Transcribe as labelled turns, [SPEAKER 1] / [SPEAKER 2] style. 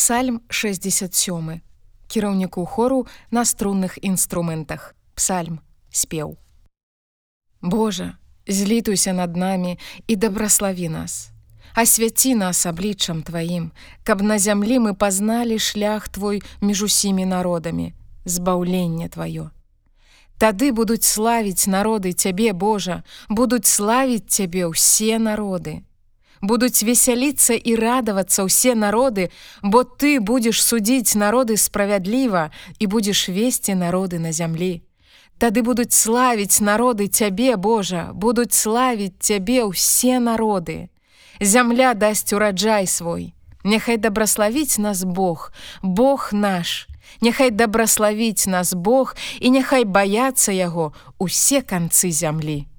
[SPEAKER 1] Псальм 67 кіраўніку хору на струнных інструментах. Псальм спеў. Божа злітуйся над намі і дабраславі нас. Асвяці нас абліччам тваім каб на зямлі мы пазналі шлях твой між усімі народамі збаўленне тваё. Тады будуць славіць народы цябе Божа будуць славіць цябе ўсе народы будуць весяліцца і радавацца ўсе народы, бо ты будзеш судзіць народы справядліва і будзеш весці народы на зямлі. Тады будуць славіць народы цябе, Божа, будуць славіць цябе ўсе народы. Зямля дасць ураджай свой. Няхай дабраславіць нас Бог, Бог наш. Няхай дабраславіць нас Бог і няхай баяцца яго усе канцы зямлі.